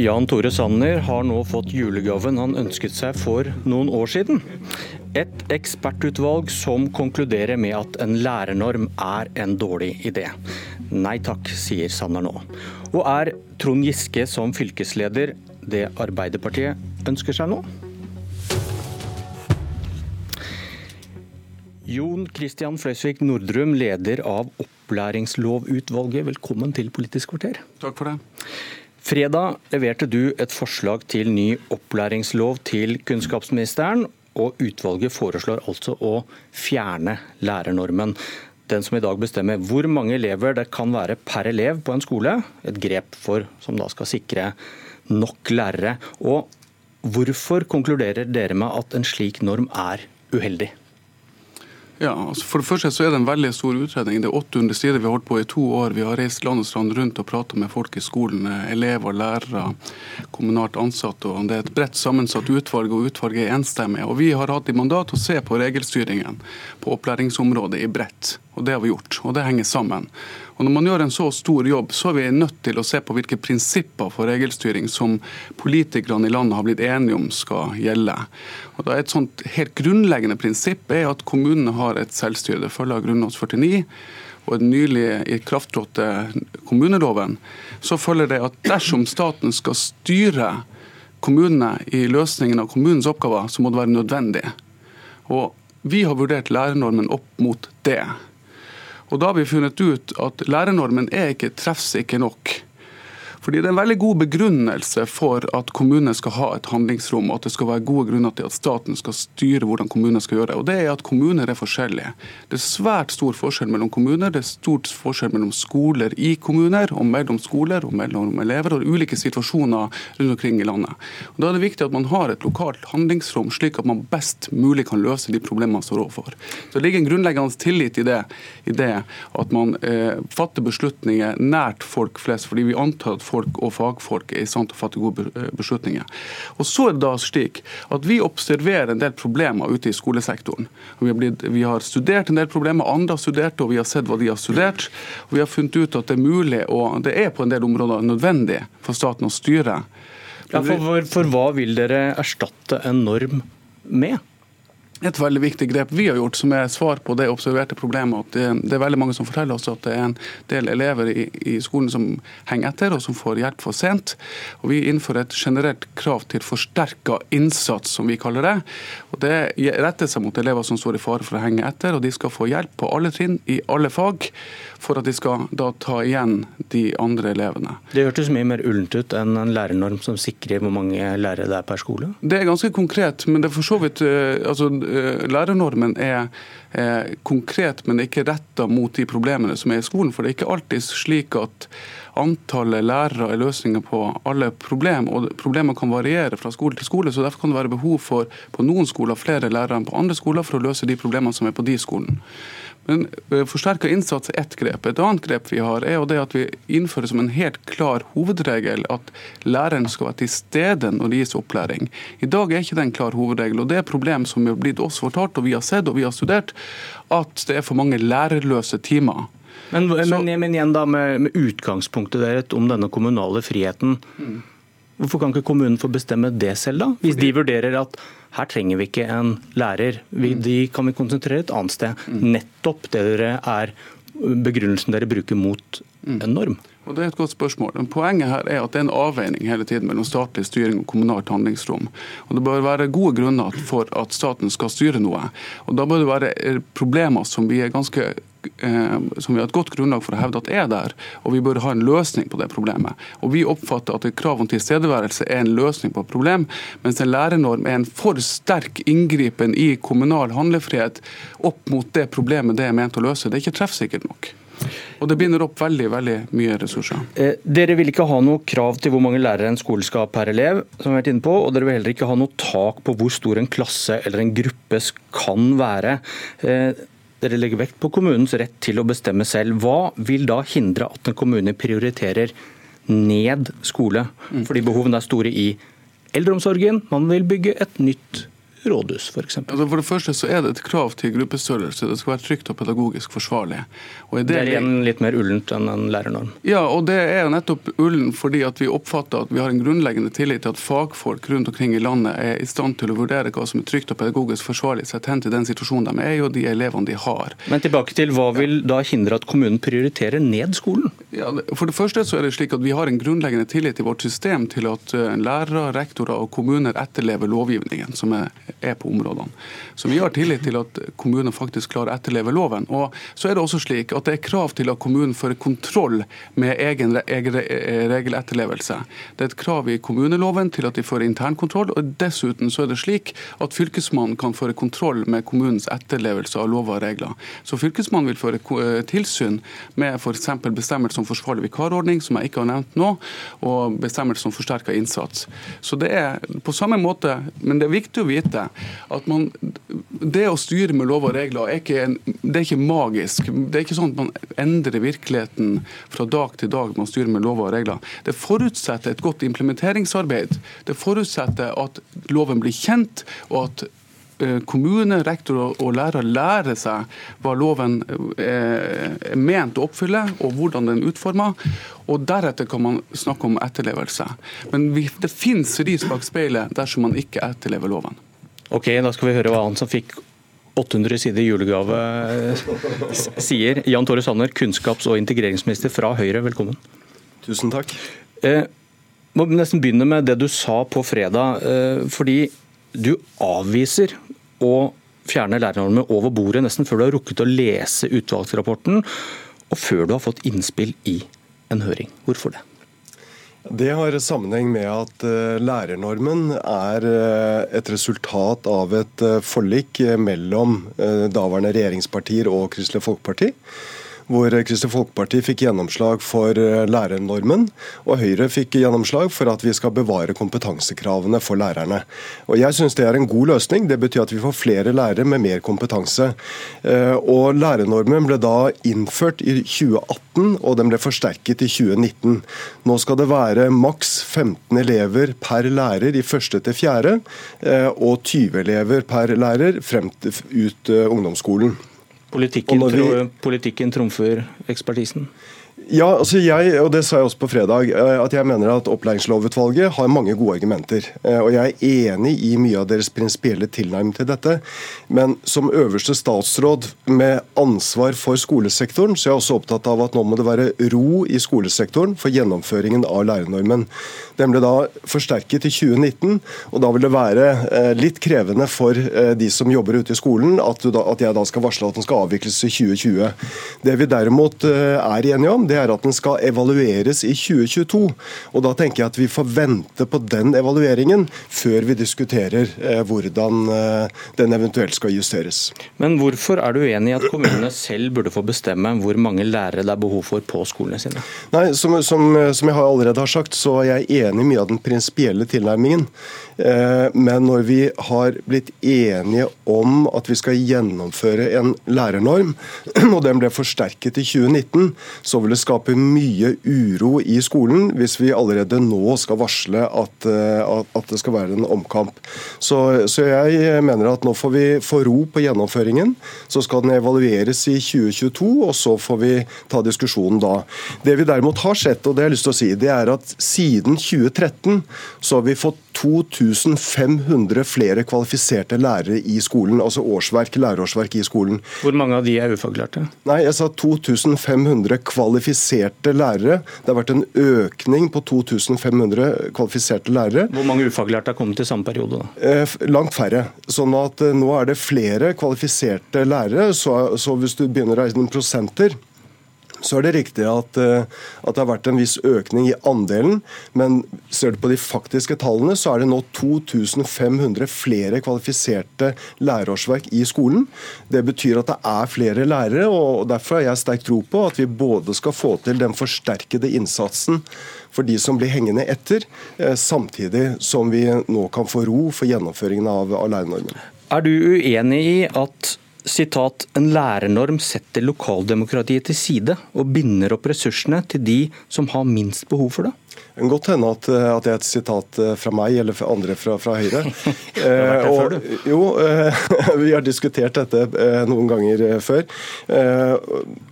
Jan Tore Sanner har nå fått julegaven han ønsket seg for noen år siden. Et ekspertutvalg som konkluderer med at en lærernorm er en dårlig idé. Nei takk, sier Sanner nå. Og er Trond Giske som fylkesleder det Arbeiderpartiet ønsker seg nå? Jon Christian Fløysvik Nordrum, leder av Opplæringslovutvalget, velkommen til Politisk kvarter. Takk for det. Fredag leverte du et forslag til ny opplæringslov til kunnskapsministeren, og utvalget foreslår altså å fjerne lærernormen. Den som i dag bestemmer hvor mange elever det kan være per elev på en skole. Et grep for, som da skal sikre nok lærere. Og hvorfor konkluderer dere med at en slik norm er uheldig? Ja, altså For det første så er det en veldig stor utredning. Det er 800 sider vi har holdt på i to år. Vi har reist land og strand rundt og prata med folk i skolen. Elever, lærere, kommunalt ansatte. og Det er et bredt sammensatt utvalg, og utvalget er enstemmig. Og Vi har hatt i mandat å se på regelstyringen på opplæringsområdet i bredt. Og Det har vi gjort, og det henger sammen. Og Når man gjør en så stor jobb, så er vi nødt til å se på hvilke prinsipper for regelstyring som politikerne i landet har blitt enige om skal gjelde. Og da Et sånt helt grunnleggende prinsipp er at kommunene har et selvstyre. Det følger av Grunnlovs 49 og den nylig ikrafttrådte kommuneloven, så følger det at dersom staten skal styre kommunene i løsningen av kommunens oppgaver, så må det være nødvendig. Og Vi har vurdert lærernormen opp mot det. Og Da har vi funnet ut at lærernormen er ikke treffsikker nok. Fordi Det er en veldig god begrunnelse for at kommunene skal ha et handlingsrom, og at det skal være gode grunner til at staten skal styre hvordan kommunene skal gjøre. Og Det er at kommuner er forskjellige. Det er svært stor forskjell mellom kommuner. Det er stort forskjell mellom skoler i kommuner, og mellom skoler og mellom elever, og ulike situasjoner rundt omkring i landet. Og Da er det viktig at man har et lokalt handlingsrom, slik at man best mulig kan løse de problemene man står overfor. Så Det ligger en grunnleggende tillit i det, i det at man eh, fatter beslutninger nært folk flest, fordi vi antar at folk og fagfolk er i stand til å fatte gode eh, beslutninger. Og så er det da slik at Vi observerer en del problemer ute i skolesektoren. Vi har, blitt, vi har studert en del problemer, andre har studert og vi har sett hva de har studert. og Vi har funnet ut at det er mulig, og det er på en del områder nødvendig for staten å styre. Ja, for, for, for hva vil dere erstatte en norm med? Et veldig viktig grep vi har gjort, som er svar på det observerte problemet. at det, det, er veldig mange som forteller oss at det er en del elever i, i, skolen som henger etter, og som får hjelp for sent. Og Vi innfører et generelt krav til forsterka innsats, som vi kaller det. Og Det retter seg mot elever som står i fare for å henge etter, og de skal få hjelp på alle trinn, i alle fag, for at de skal da ta igjen de andre elevene. Det hørtes mye mer ullent ut enn en lærernorm som sikrer hvor mange lærere det er per skole? Det er ganske konkret, men det er for så vidt eh, altså, lærernormen er konkret, men ikke retta mot de problemene som er i skolen. For det er ikke alltid slik at antallet lærere er løsninger på alle problemer, og problemer kan variere fra skole til skole. så Derfor kan det være behov for på noen skoler flere lærere enn på andre skoler for å løse de problemene som er på de skolene. Men eh, Forsterka innsats er ett grep. Et annet grep vi har, er jo det at vi innfører som en helt klar hovedregel at læreren skal være til stede når det gis opplæring. I dag er ikke det en klar hovedregel. og Det er et problem som er blitt oss fortalt, og vi har sett og vi har studert, at det er for mange lærerløse timer. Men, men, men igjen da med, med utgangspunktet deres om denne kommunale friheten. Mm. Hvorfor kan ikke kommunen få bestemme det selv, da? Hvis de vurderer at her trenger vi ikke en lærer, vi, mm. de kan vi konsentrere et annet sted. Mm. Nettopp det dere er begrunnelsen dere bruker mot mm. en norm. Og det er et godt spørsmål. Men Poenget her er at det er en avveining hele tiden mellom statlig styring og kommunalt handlingsrom. Og Det bør være gode grunner for at staten skal styre noe. Og Da bør det være problemer som vi er ganske som vi har et godt grunnlag for å hevde at er der, og vi bør ha en løsning på det problemet. Og Vi oppfatter at et krav om tilstedeværelse er en løsning på et problem, mens en lærernorm er en for sterk inngripen i kommunal handlefrihet opp mot det problemet det er ment å løse. Det er ikke treffsikkert nok. Og det binder opp veldig veldig mye ressurser. Eh, dere vil ikke ha noe krav til hvor mange lærere en skole skal ha per elev, som vi har vært inne på, og dere vil heller ikke ha noe tak på hvor stor en klasse eller en gruppe kan være. Eh, dere legger vekt på kommunens rett til å bestemme selv. Hva vil da hindre at en kommune prioriterer ned skole, mm. fordi behovene er store i eldreomsorgen? Man vil bygge et nytt rådhus f.eks.? Altså for det første så er det et krav til gruppestørrelse. Det skal være trygt og pedagogisk forsvarlig. Og det, det, er igjen litt mer ullent enn en lærernorm? Ja, og det er nettopp ullen fordi at vi oppfatter at vi har en grunnleggende tillit til at fagfolk rundt omkring i landet er i stand til å vurdere hva som er trygt og pedagogisk forsvarlig sett hen til den situasjonen de er i og de elevene de har. Men tilbake til hva vil da hindre at kommunen prioriterer ned skolen? Ja, for det første så er det slik at Vi har en grunnleggende tillit i vårt system til at eh, lærere, rektorer og kommuner etterlever lovgivningen som er er på områdene. Så vi har tillit til at kommunene faktisk klarer å etterleve loven. Og så er det også slik at det er krav til at kommunen fører kontroll med egen, egen regeletterlevelse. Det er et krav i kommuneloven til at de fører internkontroll. og Dessuten så er det slik at fylkesmannen kan føre kontroll med kommunens etterlevelse av lover og regler. Så fylkesmannen vil føre eh, tilsyn med f.eks. bestemmelser om forsvarlig vikarordning, som jeg ikke har nevnt nå, og bestemmelser om forsterka innsats. Så det er på samme måte, men det er viktig å vite at man, det å styre med lov og regler er ikke, en, det er ikke magisk. Det er ikke sånn at man endrer virkeligheten fra dag til dag man styrer med lov og regler. Det forutsetter et godt implementeringsarbeid. Det forutsetter at loven blir kjent, og at eh, kommune, rektor og lærer lærer seg hva loven eh, er ment å oppfylle, og hvordan den er utforma. Og deretter kan man snakke om etterlevelse. Men det finnes ris bak speilet dersom man ikke etterlever loven. Ok, da skal vi høre hva han som fikk 800 sider julegave sier. Jan Tore Sanner, kunnskaps- og integreringsminister fra Høyre, velkommen. Tusen takk. Eh, må nesten begynne med det du sa på fredag. Eh, fordi du avviser å fjerne lærernormen over bordet nesten før du har rukket å lese utvalgsrapporten, og før du har fått innspill i en høring. Hvorfor det? Det har sammenheng med at eh, lærernormen er eh, et resultat av et eh, forlik mellom daværende regjeringspartier og Kristelig Folkeparti hvor Kristelig Folkeparti fikk gjennomslag for eh, lærernormen, og Høyre fikk gjennomslag for at vi skal bevare kompetansekravene for lærerne. Og Jeg syns det er en god løsning. Det betyr at vi får flere lærere med mer kompetanse. Eh, og Lærernormen ble da innført i 2018, og den ble forsterket i 2019. Nå skal det være maks 15 elever per lærer i første til fjerde, eh, og 20 elever per lærer frem til ut ungdomsskolen. Politikken, vi... politikken trumfer ekspertisen? Ja, altså jeg, og det sa jeg også på fredag, eh, at jeg mener at opplæringslovutvalget har mange gode argumenter. Eh, og jeg er enig i mye av deres prinsipielle tilnærming til dette. Men som øverste statsråd med ansvar for skolesektoren, så er jeg også opptatt av at nå må det være ro i skolesektoren for gjennomføringen av lærernormen. Den ble da forsterket i 2019, og da vil det være eh, litt krevende for de som jobber ute i skolen, at, jeg da skal varsle at den skal avvikles i 2020. Det vi derimot er enige om, det er at den skal evalueres i 2022. Og Da tenker jeg at vi får vente på den evalueringen før vi diskuterer eh, hvordan eh, den eventuelt skal justeres. Men hvorfor er du uenig i at kommunene selv burde få bestemme hvor mange lærere det er behov for på skolene sine? Nei, Som, som, som jeg allerede har sagt, så er jeg enig i mye av den prinsipielle tilnærmingen. Eh, men når vi har blitt enige om at vi skal gjennomføre en lærernorm, og den ble forsterket i 2019, så vil det skape mye uro i skolen hvis vi allerede nå skal varsle at, eh, at det skal være en omkamp. Så, så, jeg mener at nå får vi få ro på gjennomføringen. Så skal den evalueres i 2022, og så får vi ta diskusjonen da. Det vi derimot har sett, og det har jeg lyst til å si, det er at siden 2013 så har vi fått 2500 flere kvalifiserte lærere i skolen, altså årsverk, lærerårsverk i skolen. Hvor mange av de er ufaglærte? Nei, jeg sa 2500 kvalifiserte lærere. Det har vært en økning på 2500 kvalifiserte lærere. Hvor mange ufaglærte har kommet i samme periode? da? Eh, langt færre. Sånn at eh, nå er det flere kvalifiserte lærere. Så, så hvis du begynner å regne prosenter, så er det riktig at, eh, at, det har vært en viss økning i andelen, men ser du på de faktiske tallene, så er det nå 2500 flere kvalifiserte lærerårsverk i skolen. Det betyr at det er flere lærere, og derfor har jeg sterk tro på at vi både skal få til den forsterkede innsatsen for de som blir hengende etter, eh, samtidig som vi nå kan få ro for gjennomføringen av, av lærernormen. Er du uenig i at sitat, en lærernorm setter lokaldemokratiet til side og binder opp ressursene til de som har minst behov for det? Det kan godt hende at, at, det er et sitat eh, fra meg eller fra andre fra, fra Høyre. eh, og, jo, eh, vi har diskutert dette eh, noen ganger eh, før. Eh,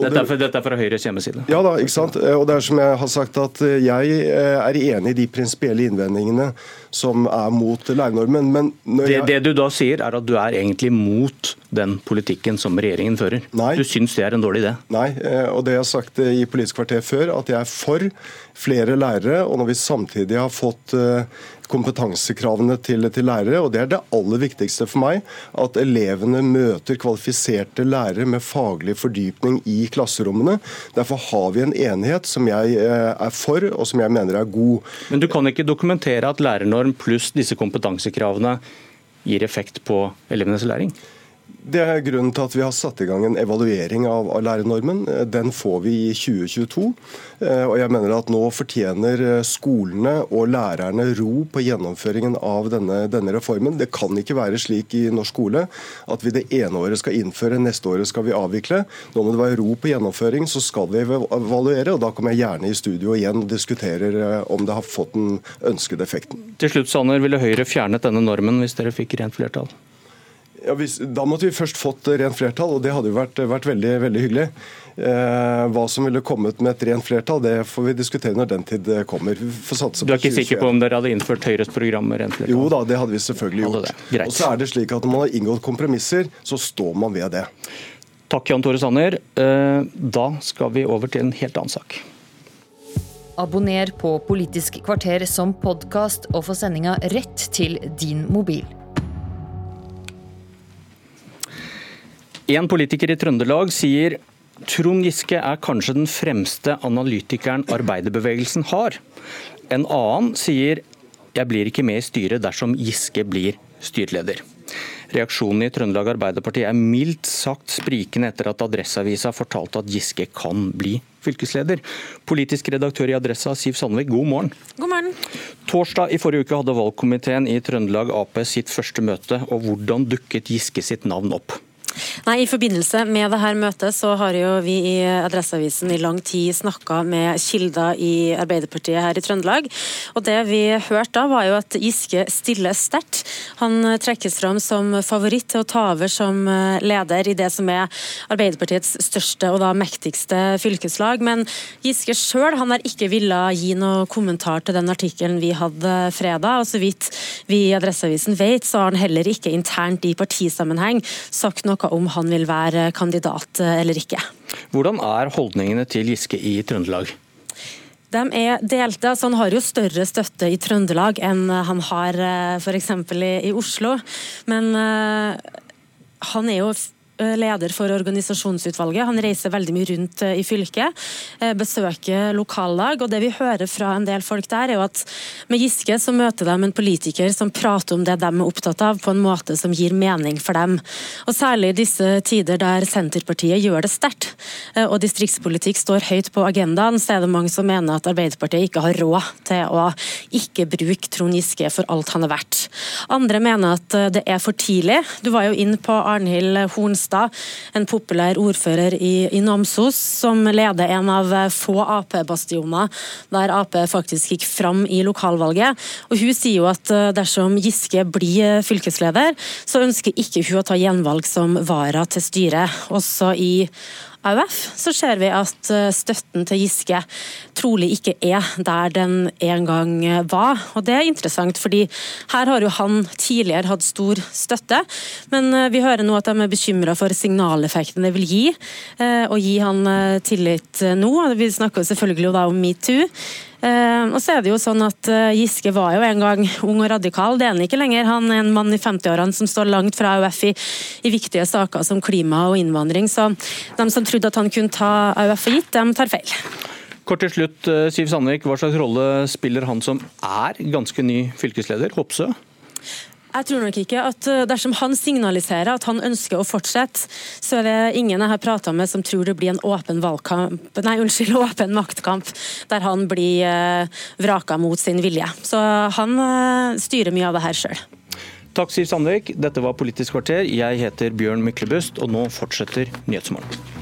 dette, er, dette, er fra Høyres hjemmeside? Ja da, ikke sant. Og det er som jeg har sagt at jeg er enig i de prinsipielle innvendingene som er mot lærernormen. Men det, jeg... det, du da sier er at du er egentlig mot den politikken som regjeringen fører? Nei. Du syns det er en dårlig idé? Nei, og det jeg har sagt i Politisk kvarter før, at jeg er for flere lærere. Og når vi samtidig har fått eh, kompetansekravene til, til, lærere, og det er det aller viktigste for meg, at elevene møter kvalifiserte lærere med faglig fordypning i klasserommene. Derfor har vi en enighet som jeg eh, er for, og som jeg mener er god. Men du kan ikke dokumentere at lærernorm pluss disse kompetansekravene gir effekt på elevenes læring? Det er grunnen til at vi har satt i gang en evaluering av, lærernormen. Den får vi i 2022. Eh, og jeg mener at nå fortjener skolene og lærerne ro på gjennomføringen av denne, denne, reformen. Det kan ikke være slik i norsk skole at vi det ene året skal innføre, neste året skal vi avvikle. Nå må det være ro på gjennomføring, så skal vi evaluere. og Da kommer jeg gjerne i studio igjen og diskuterer eh, om det har fått den ønskede effekten. Til slutt, Sanner, ville Høyre fjernet denne normen hvis dere fikk rent flertall? Ja, hvis, da måtte vi først fått rent flertall, og det hadde jo vært, vært veldig, veldig hyggelig. Eh, hva som ville kommet med et rent flertall, det får vi diskutere når den tid kommer. du er ikke sikker på om dere hadde innført Høyres program med rent flertall? Jo da, det hadde vi selvfølgelig gjort. Og så er det slik at Når man har inngått kompromisser, så står man ved det. Takk, Jan Tore Sanner. Eh, da skal vi over til en helt annen sak. Abonner på Politisk kvarter som podkast og få sendinga rett til din mobil. En politiker i Trøndelag sier Trond Giske er kanskje den fremste analytikeren arbeiderbevegelsen har. En annen sier jeg blir ikke med i styret dersom Giske blir styreleder. Reaksjonen i Trøndelag Arbeiderparti er mildt sagt sprikende etter at Adresseavisa fortalte at Giske kan bli fylkesleder. Politisk redaktør i Adressa, Siv Sandvik, god morgen. God morgen. Torsdag i forrige uke hadde valgkomiteen i Trøndelag Ap sitt første møte, og hvordan dukket Giske sitt navn opp? Nei, I forbindelse med dette møtet så har jo vi i Adresseavisen i lang tid snakka med kilder i Arbeiderpartiet her i Trøndelag. Og Det vi hørte da, var jo at Giske stiller sterkt. Han trekkes fram som favoritt til å ta over som leder i det som er Arbeiderpartiets største og da mektigste fylkeslag. Men Giske sjøl har ikke villet gi noe kommentar til den artikkelen vi hadde fredag. Og så vidt vi i Adresseavisen vet, så har han heller ikke internt i partisammenheng sagt noe om han vil være kandidat eh, eller ikke. Hvordan er holdningene til Giske i Trøndelag? De er delte. altså Han har jo større støtte i Trøndelag enn han har eh, f.eks. I, i Oslo. Men uh, han er jo leder for organisasjonsutvalget. Han reiser veldig mye rundt eh, i fylket, eh, besøker lokallag. og Det vi hører fra en del folk der, er jo at med Giske så møter de en politiker som prater om det de er opptatt av, på en måte som gir mening for dem. Og Særlig i disse tider der Senterpartiet gjør det sterkt, og distriktspolitikk står høyt på agendaen, så er det mange som mener at Arbeiderpartiet ikke har råd til å ikke bruke Trond Giske for alt han er verdt. Andre mener at det er for tidlig. Du var jo inn på Arnhild Hornstad Ropstad, en populær ordfører i, i Namsos, som leder en av få Ap-bastioner der Ap faktisk gikk fram i lokalvalget. Og Hun sier jo at eh, dersom Giske blir fylkesleder, så ønsker ikke hun å ta gjenvalg som vara til styret. Også i AUF, så ser vi at eh, støtten til Giske trolig ikke er der den en gang eh, var. Og Det er interessant, fordi her har jo han tidligere hatt stor støtte, men eh, vi hører nå at de er bekymra for signaleffekten det vil gi å gi han tillit nå. Vi snakker selvfølgelig om metoo. Uh, og så er det jo sånn at uh, Giske var jo en gang ung og radikal, det er han ikke lenger. Han er en mann i 50-årene som står langt fra AUF i, i, viktige saker som klima og innvandring. Så de som trodde at han kunne ta AUF for gitt, de tar feil. Kort til slutt, eh, Siv Sandvik, Hva slags rolle spiller han som er ganske ny fylkesleder, Hopsø? Jeg tror nok ikke at eh, dersom han signaliserer at han ønsker å fortsette, så er det ingen jeg har prata med som tror det blir en åpen valgkamp, nei, unnskyld, åpen maktkamp der han blir eh, vraka mot sin vilje. Så han eh, styrer mye av det her sjøl. Takk, Siv Sandvik. Dette var Politisk kvarter. Jeg heter Bjørn Myklebust, og nå fortsetter Nyhetsmorgen.